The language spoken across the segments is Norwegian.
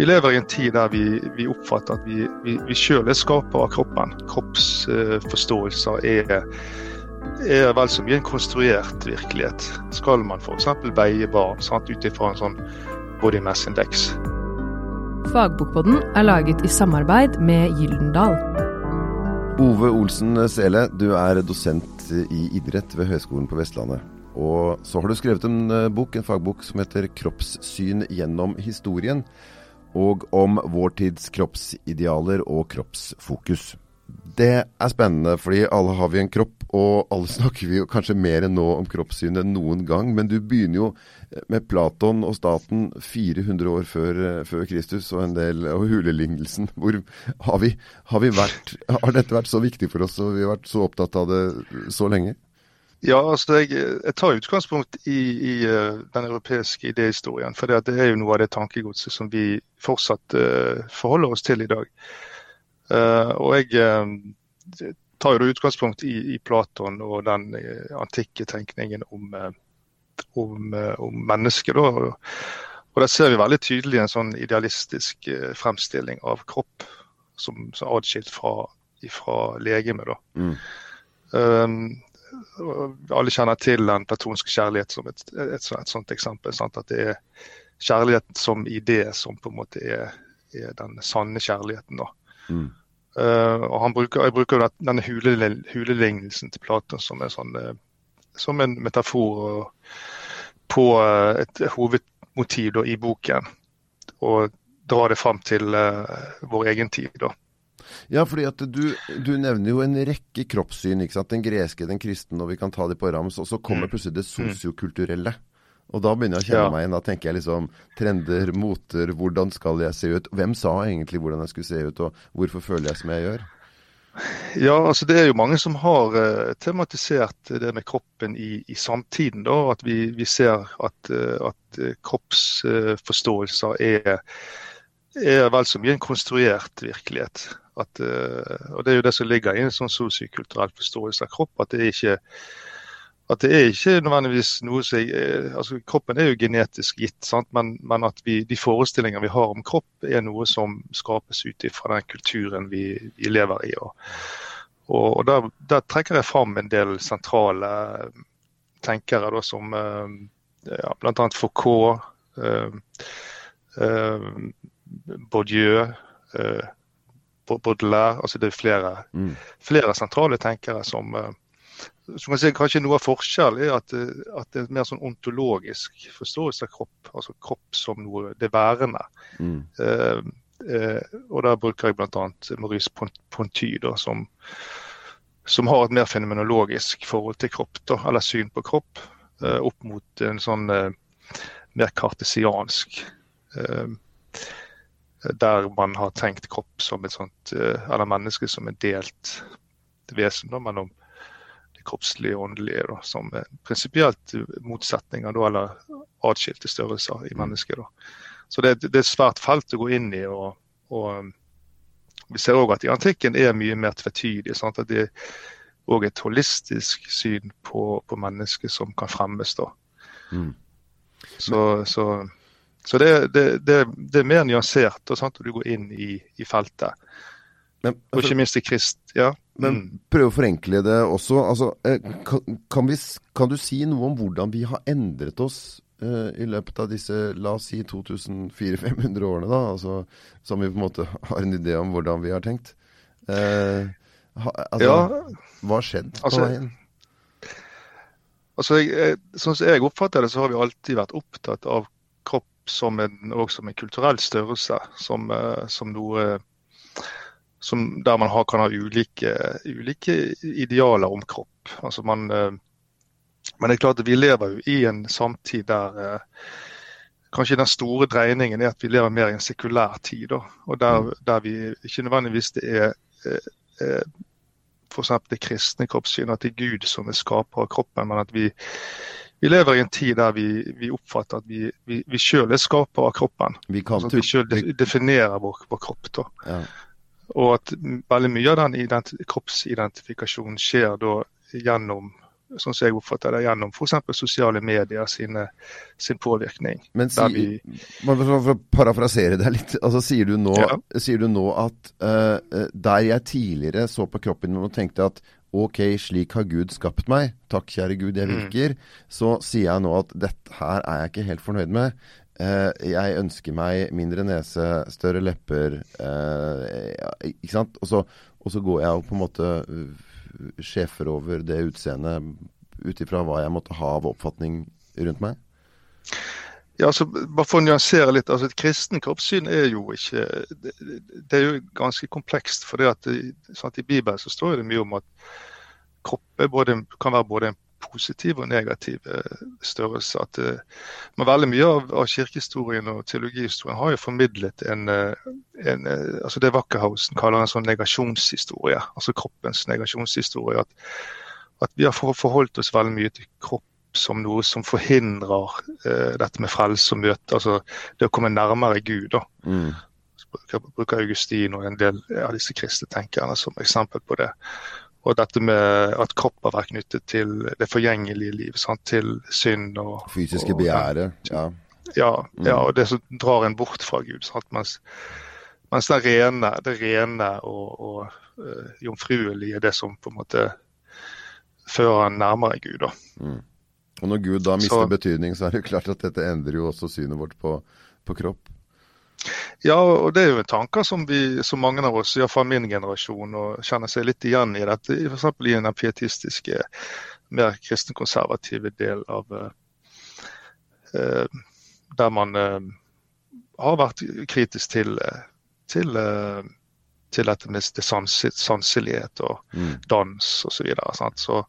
Vi lever i en tid der vi, vi oppfatter at vi, vi, vi sjøl er skaper av kroppen. Kroppsforståelser er, er vel så mye en konstruert virkelighet. Skal man f.eks. veie barn ut ifra en sånn body mass index? Fagbokpodden er laget i samarbeid med Gyldendal. Ove Olsen Sele, du er dosent i idrett ved Høgskolen på Vestlandet. Og så har du skrevet en eh, bok, en fagbok som heter 'Kroppssyn gjennom historien', og om vår tids kroppsidealer og kroppsfokus. Det er spennende, fordi alle har vi en kropp, og alle snakker vi jo kanskje mer enn nå om kroppssyn enn noen gang. Men du begynner jo med Platon og staten 400 år før, eh, før Kristus og en del og hulelignelsen. Hvor har, vi, har, vi vært, har dette vært så viktig for oss, og vi har vært så opptatt av det så lenge? Ja, altså jeg, jeg tar utgangspunkt i, i uh, den europeiske idéhistorien. For det, er jo noe av det tankegodset som vi fortsatt uh, forholder oss til i dag. Uh, og jeg tar jo utgangspunkt i, i, Platon og den antikke tenkningen om, om, om mennesket. Da. Og der ser vi veldig tydelig en sånn idealistisk fremstilling av kropp som, som adskilt fra, fra legeme. Da. Mm. Um, alle kjenner til den platonske kjærlighet som et, et, et, et sånt eksempel. Sant? At det er kjærlighet som idé som på en måte er, er den sanne kjærligheten. Mm. Uh, og han bruker, Jeg bruker denne hulelignelsen til Platon som, sånn, uh, som en metafor på uh, et hovedmotiv da, i boken. Og dra det fram til vår egen tid. da. Ja, fordi at du, du, nevner jo en rekke kroppssyn. ikke sant? Den greske, den kristne, og vi kan ta de på rams. Og så kommer mm. plutselig det mm. sosiokulturelle. Og da begynner jeg å kjenne ja. meg igjen. Da tenker jeg liksom trender, moter, hvordan skal jeg se ut? Hvem sa egentlig hvordan jeg skulle se ut, og hvorfor føler jeg som jeg gjør? Ja, altså Det er jo mange som har uh, tematisert det med kroppen i, i samtiden. da, At vi, vi ser at, uh, at uh, kroppsforståelser er, er vel så mye en konstruert virkelighet. At, uh, og Det er jo det som ligger i en sånn sosiokulturell forståelse av kropp. At det er ikke at det er ikke nødvendigvis noe som eh, altså Kroppen er jo genetisk gitt, men, men, at vi, de forestillinger vi har om kropp, er noe som skapes ut fra den kulturen vi, vi lever i. Og, og der, der, trekker jeg fram en del sentrale tenkere, da, som ja, bl.a. Foucault, eh, eh, Bourdieu, Baudelaire. altså Det er flere, mm. flere sentrale tenkere som, eh, som kan si, Kanskje noe av forskjellen er at, eh, at, det er mer sånn ontologisk forståelse av kropp. Altså kropp som noe det værende. Mm. Eh, eh, og Der bruker jeg bl.a. Maurice Ponty, da, som, som, har et mer fenomenologisk forhold til kropp, da, eller syn på kropp, eh, opp mot en sånn mer kartesiansk eh, der man har tenkt kropp som et sånt, eh, eller menneske som et delt vesen da, mellom det kroppslige og åndelige, da, som prinsipielt motsetninger da, eller atskilte størrelser i mm. mennesket. Da. Så det, det, er et svært felt å gå inn i. og, og Vi ser òg at i antikken er mye mer tvetydig. Sant? at Det er òg et holistisk syn på, på mennesket som kan fremmes. da. Mm. Så, så så det, det, det, det, er mer nyansert, og sant, du går inn i, i feltet. Men, og ikke minst i krist. Ja. Men mm. prøv å forenkle det også. Altså, eh, kan, kan, vi, kan, du si noe om hvordan vi har endret oss uh, i løpet av disse, la oss si 2400-500 årene, da? Altså, som vi på en måte har en idé om hvordan vi har tenkt. Uh, ha, altså, ja. Hva har skjedd på altså, veien? Altså, jeg, sånn som jeg oppfatter det, så har vi alltid vært opptatt av som en, som en kulturell størrelse. Som, eh, som noe som, der man har, kan ha ulike, ulike, idealer om kropp. Altså man, eh, men det er klart at vi lever jo i en samtid der eh, kanskje den store dreiningen er at vi lever mer i en sekulær tid. Da, og der, mm. der, vi ikke nødvendigvis det er eh, f.eks. det kristne kroppssynet, at det er Gud som er skaper av kroppen, men at vi, vi lever i en tid der vi, vi oppfatter at vi, vi, vi sjøl er skaper av kroppen. Vi, altså, vi sjøl definerer vår, vår kropp. da. Ja. Og at veldig mye av den kroppsidentifikasjonen skjer da gjennom sånn som jeg oppfatter det, gjennom f.eks. sosiale medier sine, sin påvirkning. Men si, vi, for å parafrasere deg litt, altså sier du nå, ja. sier du nå at uh, der jeg tidligere så på kroppen min og tenkte at ok, slik har Gud skapt meg, takk kjære Gud, jeg mm. virker, mm. så sier jeg nå at dette her er jeg ikke helt fornøyd med. Uh, jeg ønsker meg mindre nese, større lepper, uh, ikke sant. Og så, og så går jeg og på en måte sjefer over det utseendet ut ifra hva jeg måtte ha av oppfatning rundt meg? Ja, altså, bare for å nyansere litt. altså Et kristen kroppssyn er jo ikke Det, det er jo ganske komplekst. for det at sant, I Bibelen så står det mye om at kropp både, kan være både en positiv og negativ eh, størrelse. At, uh, men veldig mye av, av, kirkehistorien og teologihistorien har jo formidlet en, uh, en altså Det Wackerhausen kaller en sånn negasjonshistorie, altså kroppens negasjonshistorie. At, at vi har forholdt oss veldig mye til kropp som noe som forhindrer dette med frelse og møte, altså det å komme nærmere Gud. da. Mm. Jeg bruker Augustin og en del av disse kristne tenkerne som eksempel på det. Og dette med at kropp har vært knyttet til det forgjengelige livet, sant? til synd og Fysiske begjæret, ja. Ja, mm. ja, og det som drar en bort fra Gud. Sant? Mens, mens det rene, det rene og, og uh, jomfruelige er det som på en måte fører en nærmere Gud. da. Mm. Og når Gud da mister så, betydning, så er det jo klart at dette endrer jo også synet vårt på, på kropp. Ja, og det er jo tanker som, vi, som mange av oss, iallfall min generasjon, og kjenner seg litt igjen i dette. F.eks. i den pietistiske, mer kristenkonservative del av eh, Der man eh, har vært kritisk til, til, uh, til dette med sanselighet og mm. dans osv. Så, videre, så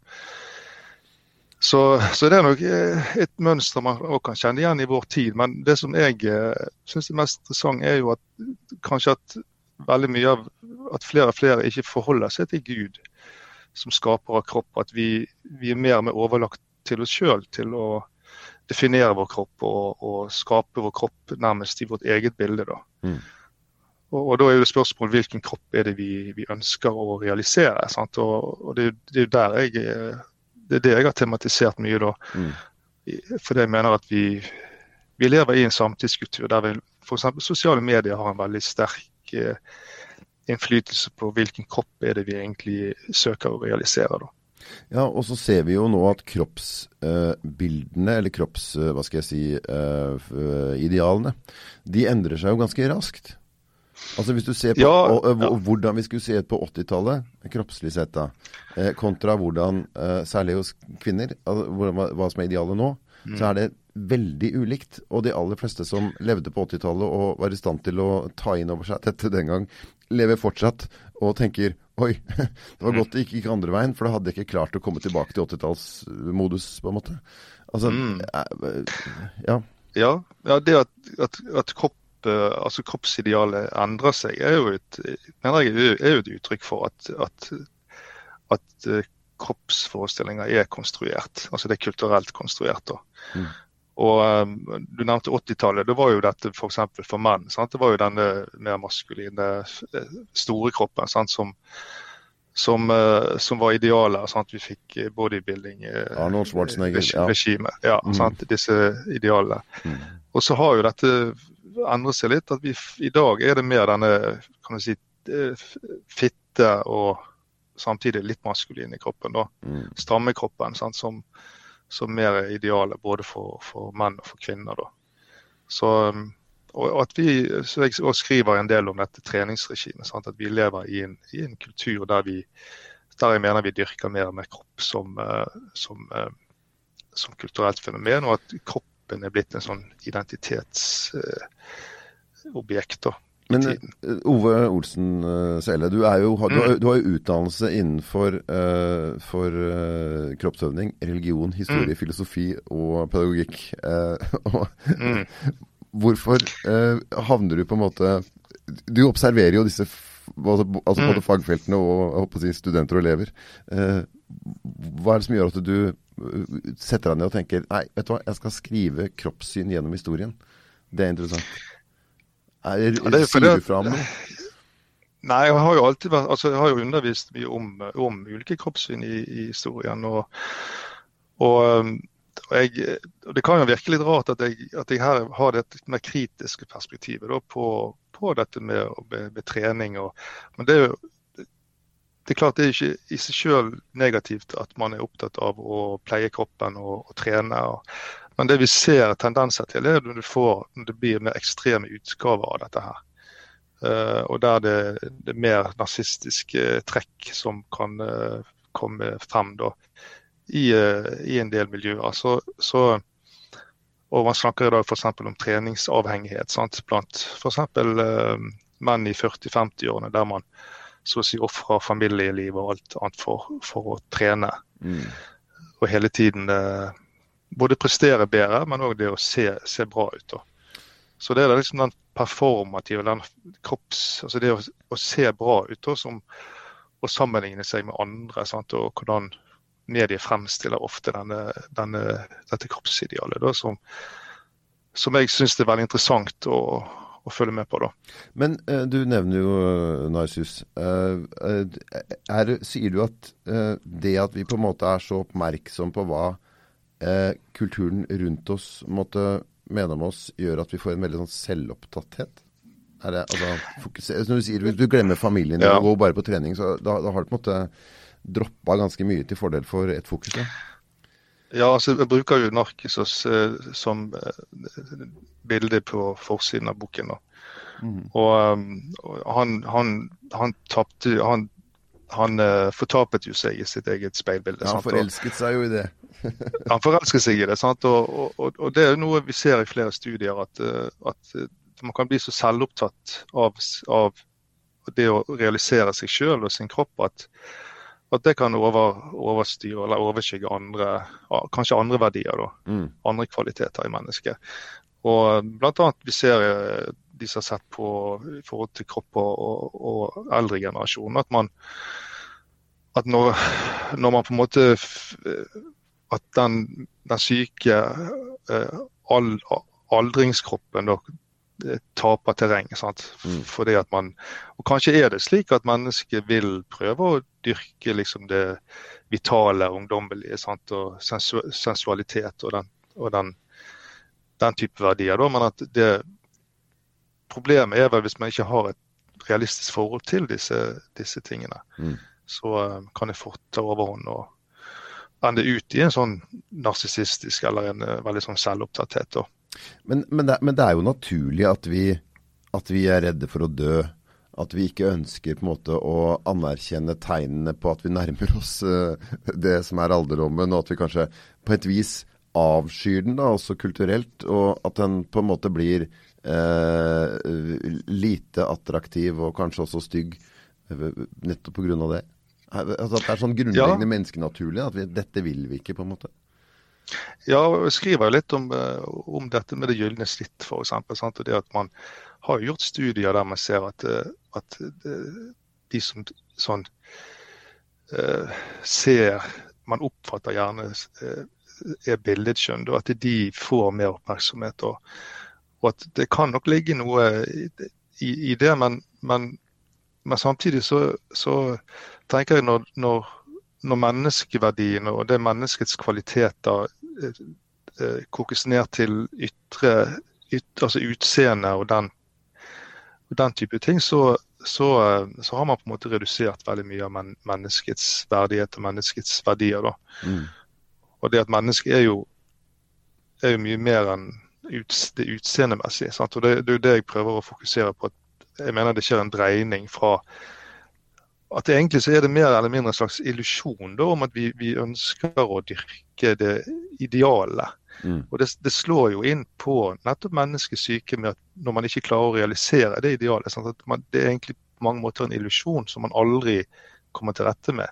så, så, det er nok eh, et mønster man også kan kjenne igjen i vår tid. Men det som jeg eh, syns er mest interessant, er jo at kanskje at veldig mye av at flere og flere ikke forholder seg til Gud som skaper av kropp. At vi, vi er mer med overlagt til oss sjøl til å definere vår kropp og, og, skape vår kropp nærmest i vårt eget bilde. da. Mm. Og, og, Da er det spørsmålet hvilken kropp er det vi, vi ønsker å realisere. Og, og, det, det er jo der jeg eh, det er det jeg har tematisert mye da. Mm. Fordi jeg mener at vi, vi lever i en samtidskultur der vi f.eks. sosiale medier har en veldig sterk eh, innflytelse på hvilken kropp er det vi egentlig søker å realisere. da. Ja, og så ser vi jo nå at kroppsbildene, eh, eller kropps... Eh, hva skal jeg si eh, Idealene, de endrer seg jo ganske raskt. Altså Hvis du ser på ja, og, og, og, hvordan vi skulle se ut på 80-tallet, kroppslig sett, da, eh, kontra hvordan, eh, særlig hos kvinner, hva, som er idealet nå, mm. så er det veldig ulikt. Og de aller fleste som levde på 80-tallet og var i stand til å ta inn over seg dette den gang, lever fortsatt og tenker Oi, det var godt det ikke gikk andre veien, for da hadde jeg ikke klart å komme tilbake til 80-tallsmodus, på en måte. Altså, mm. Eh, ja. ja. Ja, det at, at, at kropp Eh, altså kroppsidealet endrer seg, er jo et, jeg, er jo et uttrykk for at, at, at eh, kroppsforestillinger er konstruert. Altså det er kulturelt konstruert. da. Mm. Og um, Du nevnte 80-tallet. Det var jo dette f.eks. For, for menn. Sant? Det var jo denne mer maskuline, store kroppen sant? Som, som, som, var idealet. Sant? Vi fikk bodybuilding Arnold Ja. Ja, mm. disse idealene. Mm. Og så har jo dette endret seg litt. At vi, i dag er det mer denne kan du si, eh, fitte og samtidig litt maskulin i kroppen. da. Mm. Stramme kroppen, sant, som, som mer er idealet både for, for, menn og for kvinner. da. Så, um, og at vi, så Jeg også skriver en del om dette treningsregimet. Sant? At vi lever i en, i en kultur der, vi, der jeg mener vi dyrker mer med kropp som, uh, som, som kulturelt fenomen. Og at kropp kroppen er blitt en sånn identitetsobjekt. Uh, men uh, Ove Olsen uh, Sele, du, jo, du, har, du, har jo utdannelse innenfor uh, kroppsøvning, religion, historie, mm. filosofi og pedagogikk. Uh, mm. Hvorfor havner du på en måte Du observerer jo disse altså mm. både fagfeltene og si, studenter og elever. hva er det som gjør at du setter deg ned og tenker Nei, vet du hva, jeg skal skrive kroppssyn gjennom historien. Det er interessant. Er, ja, det er sier du fra om noe? Nei, jeg har jo alltid vært, altså jeg har jo undervist mye om, om ulike kroppssyn i, i historien. og Og, og, jeg, Det kan jo virke litt rart at jeg, at jeg her har det mer kritiske perspektivet da, på, på, dette med, med, med trening. Og, men det er jo det er klart det er ikke i seg selv negativt at man er opptatt av å pleie kroppen og, og trene. Og, men det vi ser tendenser til, er når, får, når det blir mer ekstreme utgaver av dette her. Uh, og der det, det er mer narsistiske trekk som kan uh, komme frem da, i, uh, i, en del miljøer. Så, så, og Man snakker i dag f.eks. om treningsavhengighet sant? blant f.eks. Uh, menn i 40-50-årene, der man så å si ofra familielivet og alt annet for, for å trene. Mm. Og hele tiden eh, både prestere bedre, men òg det å se, se, bra ut. Da. Så det er liksom den performative, den kropps Altså det å, å se bra ut da, som å sammenligne seg med andre. Sant? Og hvordan medier fremstiller ofte denne, denne, dette kroppsidealet. Da, som, som jeg syns er veldig interessant å, å følge med på. da. Men uh, du nevner jo uh, Narsus. Uh, er, sier du at det at vi på en måte er så oppmerksom på hva kulturen rundt oss måtte mene om oss, gjør at vi får en veldig sånn selvopptatthet? Er det, altså, Når du sier du glemmer familien din ja. og går bare på trening, så da, da har du på en måte droppa ganske mye til fordel for ett fokus? Da. Ja, altså jeg bruker jo Narkisos eh, som eh, bilde på forsiden av boken. Mm. Og, um, han, han, han tapte Han, han uh, fortapet jo seg i sitt eget speilbilde. Ja, han forelsket seg jo i det. han forelsket seg i det. sant? Og, og, og, det er noe vi ser i flere studier, at, at man kan bli så selvopptatt av, av det å realisere seg sjøl og sin kropp at at det kan over, overstyre eller overskygge andre, kanskje andre verdier. da, mm. Andre kvaliteter i mennesket. Og blant annet vi ser eh, de som har sett på i forhold til kropp og, og, eldre generasjon, at man at når, når, man på en måte At den, den syke eh, aldringskroppen da, taper terreng. Mm. Fordi at man, og Kanskje er det slik at mennesket vil prøve å dyrke liksom det vitale, ungdommelige sant? og sensu sensualitet og den, og den, den type verdier. Da. Men at det, problemet er vel hvis man ikke har et realistisk forhold til disse, disse tingene. Mm. Så uh, kan det fort ta overhånd og ende ut i en sånn narsissistisk eller en uh, veldig sånn selvopptatthet. Da. Men, men, det, men, det, er jo naturlig at vi, at vi, er redde for å dø. At vi ikke ønsker på en måte å anerkjenne tegnene på at vi nærmer oss uh, det som er alderdommen, og at vi kanskje på et vis avskyr den, da, også kulturelt. Og at den på en måte blir uh, lite attraktiv og kanskje også stygg uh, nettopp pga. det. Altså at det er sånn grunnleggende ja. menneskenaturlig at vi, dette vil vi ikke, på en måte. Ja, jeg skriver litt om, eh, om, dette med det gylne snitt, f.eks. Og det at man har gjort studier der man ser at, eh, at eh, de som sånn ser Man oppfatter gjerne er billedskjønn, og at de får mer oppmerksomhet. Og, og, at det kan nok ligge noe i, i det, men, men, men, samtidig så, så tenker jeg når, når når menneskeverdien og det menneskets kvaliteter kokes ned til ytre, ytre altså utseende og den, og den, type ting, så, så, eh, så, har man på en måte redusert veldig mye av men, menneskets verdighet og menneskets verdier. Mm. Og det at mennesket er jo, er jo mye mer enn ut, det utseendemessige. Og det, det er jo det jeg prøver å fokusere på. Jeg mener det skjer en dreining fra at egentlig så er det mer eller mindre en slags illusjon om at vi, vi, ønsker å dyrke det ideale. Mm. Og det, det, slår jo inn på nettopp menneskets syke med at når man ikke klarer å realisere det idealet. Sånn man, det er egentlig på mange måter en illusjon som man aldri kommer til rette med.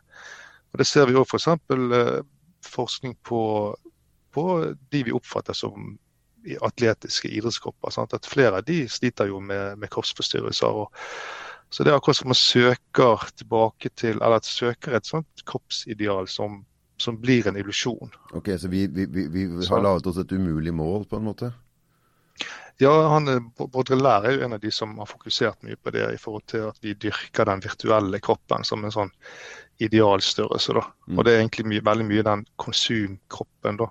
Og Det ser vi òg f.eks. For eh, forskning på, på, de vi oppfatter som atletiske idrettskropper. Sant? At flere av de sliter jo med, med kroppsforstyrrelser. og så det er akkurat som man søker tilbake til, eller at søker et sånt kroppsideal som, som blir en illusjon. Ok, Så vi, vi, vi, vi har laget oss et umulig mål, på en måte? Ja, han, Baudrillard er jo en av de som har fokusert mye på det, i forhold til at vi dyrker den virtuelle kroppen som en sånn idealstørrelse. da. Mm. Og det er egentlig mye, veldig mye den konsumkroppen, da.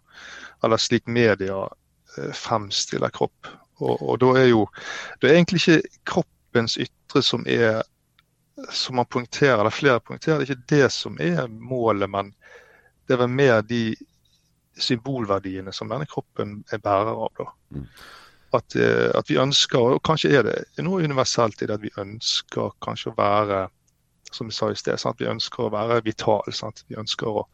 Eller slik media eh, fremstiller kropp. Og, og, da er jo Det er egentlig ikke kroppens ytre som er som man poengterer, eller flere poengterer, det er ikke det som er målet, men det er vel mer de symbolverdiene som denne kroppen er bærer av. Mm. At, eh, at, vi ønsker, og kanskje er det noe universelt i det at vi ønsker kanskje å være som vi sa i sted, sant? vi ønsker å være vitale. Vi ønsker å,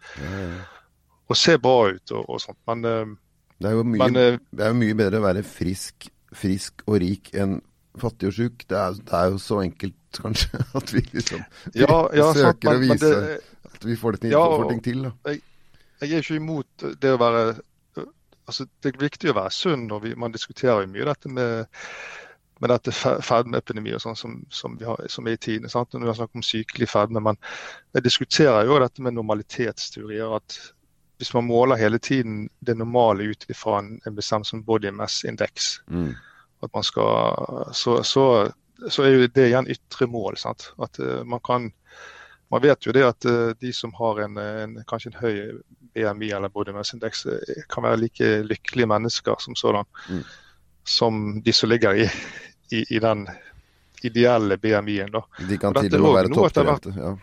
å, se bra ut og, og sånt. Men, eh, det, er mye, men, eh, det, er jo mye, bedre å være frisk, frisk og rik enn fattig og sjuk. Det det er, jo så enkelt, kanskje, at vi liksom vi, ja, ja, søker sant, men, å vise det, at vi får, ting, ja, får ting til. Jeg, jeg er ikke imot det å være altså, Det er viktig å være sunn, og vi, man diskuterer jo mye dette med med dette fedmeepidemi og sånn som, som, som, er i tiden. Sant? Når vi har snakket om sykelig fedme. Men jeg diskuterer jo dette med normalitetsteorier. at Hvis man måler hele tiden det normale ut fra en, en bestemt sånn body mass-indeks, mm. At man skal, så, så, så, er jo det igjen ytre mål. Sant? At uh, man kan man vet jo det at uh, de som har en, en, kanskje en høy BMI eller body eh, kan være like lykkelige mennesker som sådan. Mm som de som ligger i, i, i den ideelle BMI-en. De kan til og med være topptrente. Ja.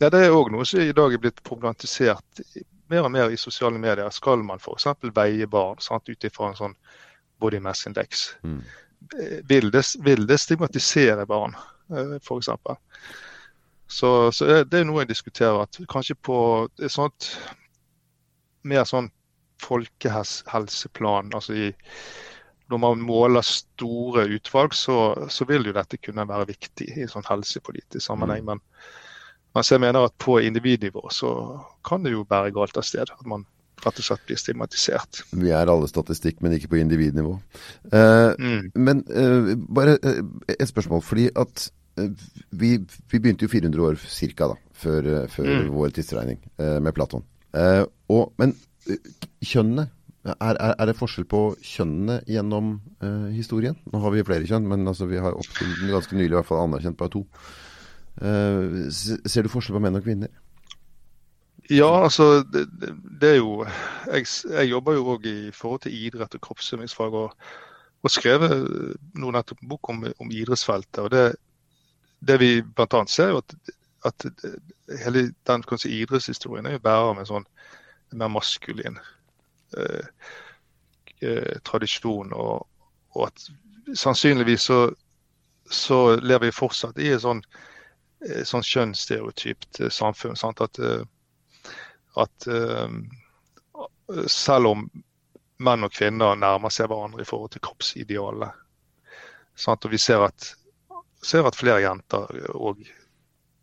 ja, det er òg noe som i dag er blitt problematisert mer og mer i sosiale medier. Skal man f.eks. veie barn ut ifra en sånn body mass index? Mm. Vil, det, vil, det, stigmatisere barn, eh, f.eks.? Så, så det er noe jeg diskuterer. at Kanskje på et sånt mer sånn folkehelseplan, altså i når man måler store utvalg, så, så, vil jo dette kunne være viktig i sånn helsepolitisk sammenheng. Mm. Men, mens jeg mener at på individnivå så kan det jo bære galt av sted. At man rett og slett blir stigmatisert. Vi er alle statistikk, men ikke på individnivå. Eh, mm. Men eh, bare eh, et spørsmål. fordi at eh, vi, vi, begynte jo 400 år ca. før, eh, før mm. vår tidsregning med Platon. Og, men kjønnene er, er, er, det forskjell på kjønnene gjennom uh, historien? Nå har vi flere kjønn, men altså, vi har opptil ganske nylig i hvert fall anerkjent bare to. Uh, ser du forskjell på menn og kvinner? Ja, altså det, det er jo Jeg, jeg jobber jo òg i forhold til idrett og kroppsøvingsfag. Og, og skrevet nå nettopp bok om, om idrettsfeltet. og det, det vi bl.a. ser, jo at, at hele den kanskje, idrettshistorien er jo bærer med en sånn mer maskulin Eh, eh, tradisjon. Og, og, at sannsynligvis så, så, lever vi fortsatt i et sånn, eh, sånn kjønnsstereotypt samfunn. Sant? At, at selv om menn og kvinner nærmer seg hverandre i forhold til kroppsidealet, sant? og vi ser at, ser at flere jenter òg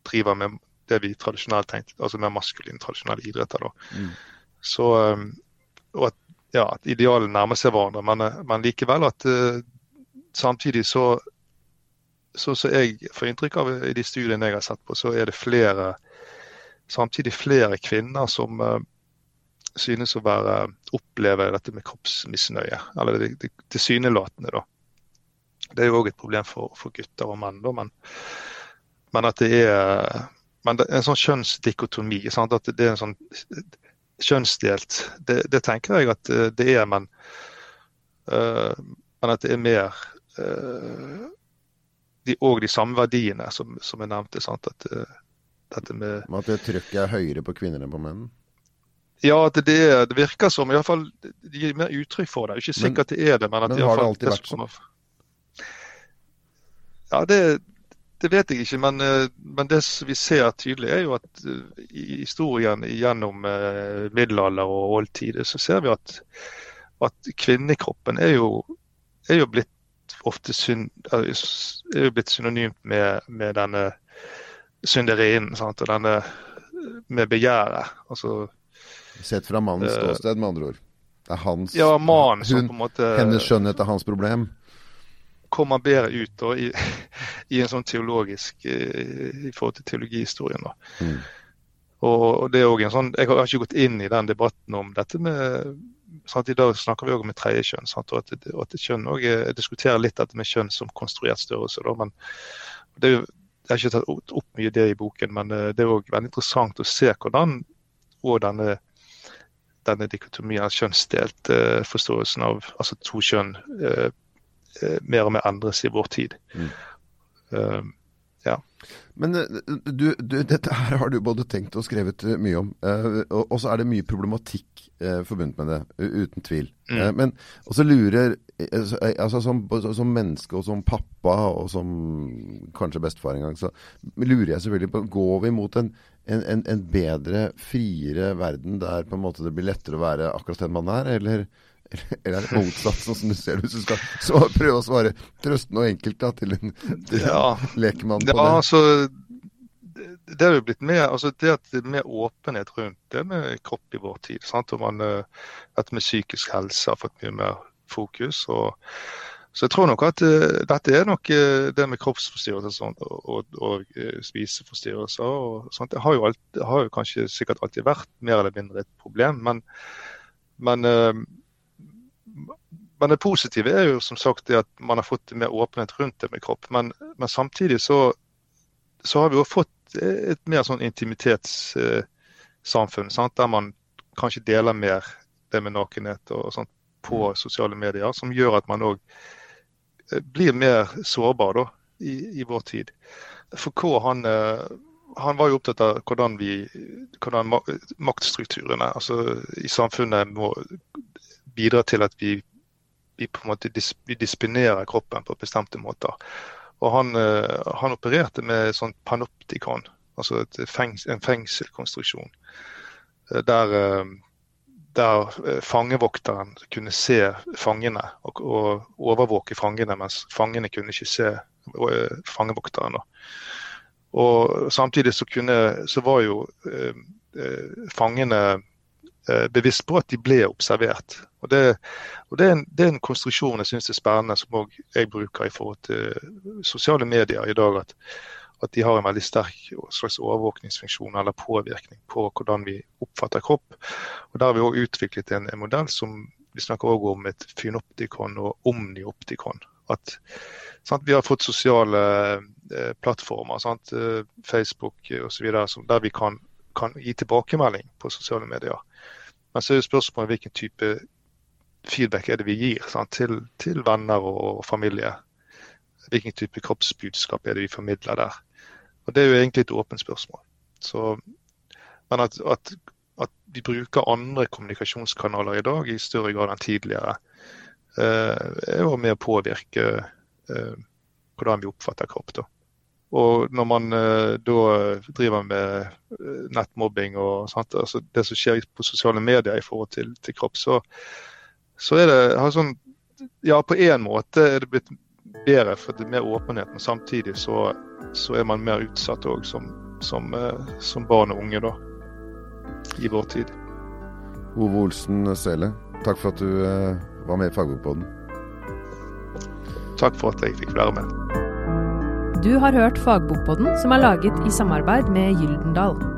driver med det vi tradisjonelt tenkte, altså mer maskuline tradisjonelle idretter. Mm. Så, og at, ja, at idealene nærmer seg hverandre. Men, eh, men likevel at samtidig så, så, så jeg får inntrykk av i de studiene jeg har sett på, så er det flere samtidig flere kvinner som uh, synes å være, oppleve dette med kroppsmisnøye. Eller det, det tilsynelatende, da. Det er jo òg et problem for, for, gutter og menn, da, men, men at det er men det er en sånn kjønnsdikotomi. Sant? At det er en sånn kjønnsdelt. Det, det, tenker jeg at eh, det er, men, uh, men at det er mer uh, de, og de samme verdiene som, som jeg nevnte. Sant? At, uh, dette med At det trykket er høyere på kvinner enn på menn? Ja, at det, det virker som. i hvert fall, De gir mer uttrykk for det. Ikke sikkert men, det er det, men at men har det alltid vært sånn? Ja, det, det vet jeg ikke, men, eh, men, det vi ser tydelig, er jo at eh, i historien gjennom eh, middelalder og oldtid, så ser vi at, at kvinnekroppen er jo, er jo blitt ofte syn, er jo blitt synonymt med, med denne synderinen og denne med begjæret. Altså, Sett fra mannens ståsted, med andre ord. Det er hans, ja, man, hun, måte, hennes skjønnhet er hans problem kommer bedre ut da, i, i, en sånn teologisk eh, i forhold til teologihistorien. da. Mm. Og det er også en sånn, Jeg har ikke gått inn i den debatten om dette med sant, I dag snakker vi også om et tredje kjønn. Sant, og at, at kjønn også, Jeg diskuterer litt dette med kjønn som konstruert størrelse. Da, men det er, jo, jeg har ikke tatt opp mye det i boken, men det er òg veldig interessant å se hvordan og denne, denne dikotomien, kjønnsdelt forståelsen av altså to kjønn, mer og mer endres i vår tid. Mm. Um, ja. Men eh, du, du, dette her har du både tenkt og skrevet eh, mye om. Uh, og, så er det mye problematikk forbundet med det, uten tvil. Mm. Men også lurer altså som, som, menneske og som pappa og som kanskje bestefar en gang, så lurer jeg selvfølgelig på Går vi mot en, en, en, en bedre, friere verden der på en måte det blir lettere å være akkurat den man er, eller eller er det motsatt, sånn som du ser det, hvis du skal så prøve å svare trøstende og enkelt da, til en, til ja. lekemann på ja, det? Altså, det er jo blitt mer, altså det at det er mer åpenhet rundt det med kropp i vår tid. Sant? Og man, Dette at med psykisk helse har fått mye mer fokus. Og, så jeg tror nok at uh, dette er nok uh, det med kroppsforstyrrelser sånt, og, og, og uh, spiseforstyrrelser. og sånt. Det har jo, alt, har jo, kanskje sikkert alltid vært mer eller mindre et problem. Men, men men det positive er jo som sagt det at man har fått mer åpenhet rundt det med kropp. Men, men samtidig så, så, har vi jo fått et mer sånn intimitetssamfunn. Eh, der man kanskje deler mer det med nakenhet og sånt på mm. sosiale medier. Som gjør at man òg eh, blir mer sårbar da, i, i vår tid. Foucault han, eh, han var jo opptatt av hvordan, vi, hvordan maktstrukturene altså i samfunnet må bidra til at vi vi på en måte dis, vi disponerer kroppen på bestemte måter. Og han, uh, han opererte med sånn panoptikon, altså fengs, en fengselkonstruksjon. Uh, der, uh, der fangevokteren kunne se fangene og, og, overvåke fangene, mens fangene kunne ikke se fangevokteren. Og samtidig så, kunne, så var jo fangene Eh, bevisst på at de ble observert. Og Det, og det, er, en, det er, en, konstruksjon jeg syns er spennende, som jeg bruker i forhold til sosiale medier i dag. At, at de har en veldig sterk slags overvåkningsfunksjon eller påvirkning på hvordan vi oppfatter kropp. Og Der har vi òg utviklet en, en, modell som vi snakker også om et fynoptikon og omnioptikon. At sant, Vi har fått sosiale eh, plattformer, sant, eh, Facebook osv., der vi kan, kan gi tilbakemelding på sosiale medier. Men så er spørsmålet hvilken type feedback er det vi gir sant, til, til, venner og familie. Hvilken type kroppsbudskap er det vi formidler der. Og Det er jo egentlig et åpent spørsmål. Så, men at, at, at, vi bruker andre kommunikasjonskanaler i dag i større grad enn tidligere, eh, er jo med å påvirke eh, hvordan vi oppfatter kropp. da. Og når man uh, da driver med uh, nettmobbing og sånt, altså det som skjer på sosiale medier i forhold til, til kropp, så, så, er det sånn, Ja, på én måte er det blitt bedre for det er mer åpenhet, men samtidig så, så er man mer utsatt òg som, som, uh, som, barn og unge da, i vår tid. Ove Olsen Sele, takk for at du var med i Fagbokboden. Takk for at jeg fikk være med. Du har hørt Fagbokpodden, som er laget i samarbeid med Gyldendal.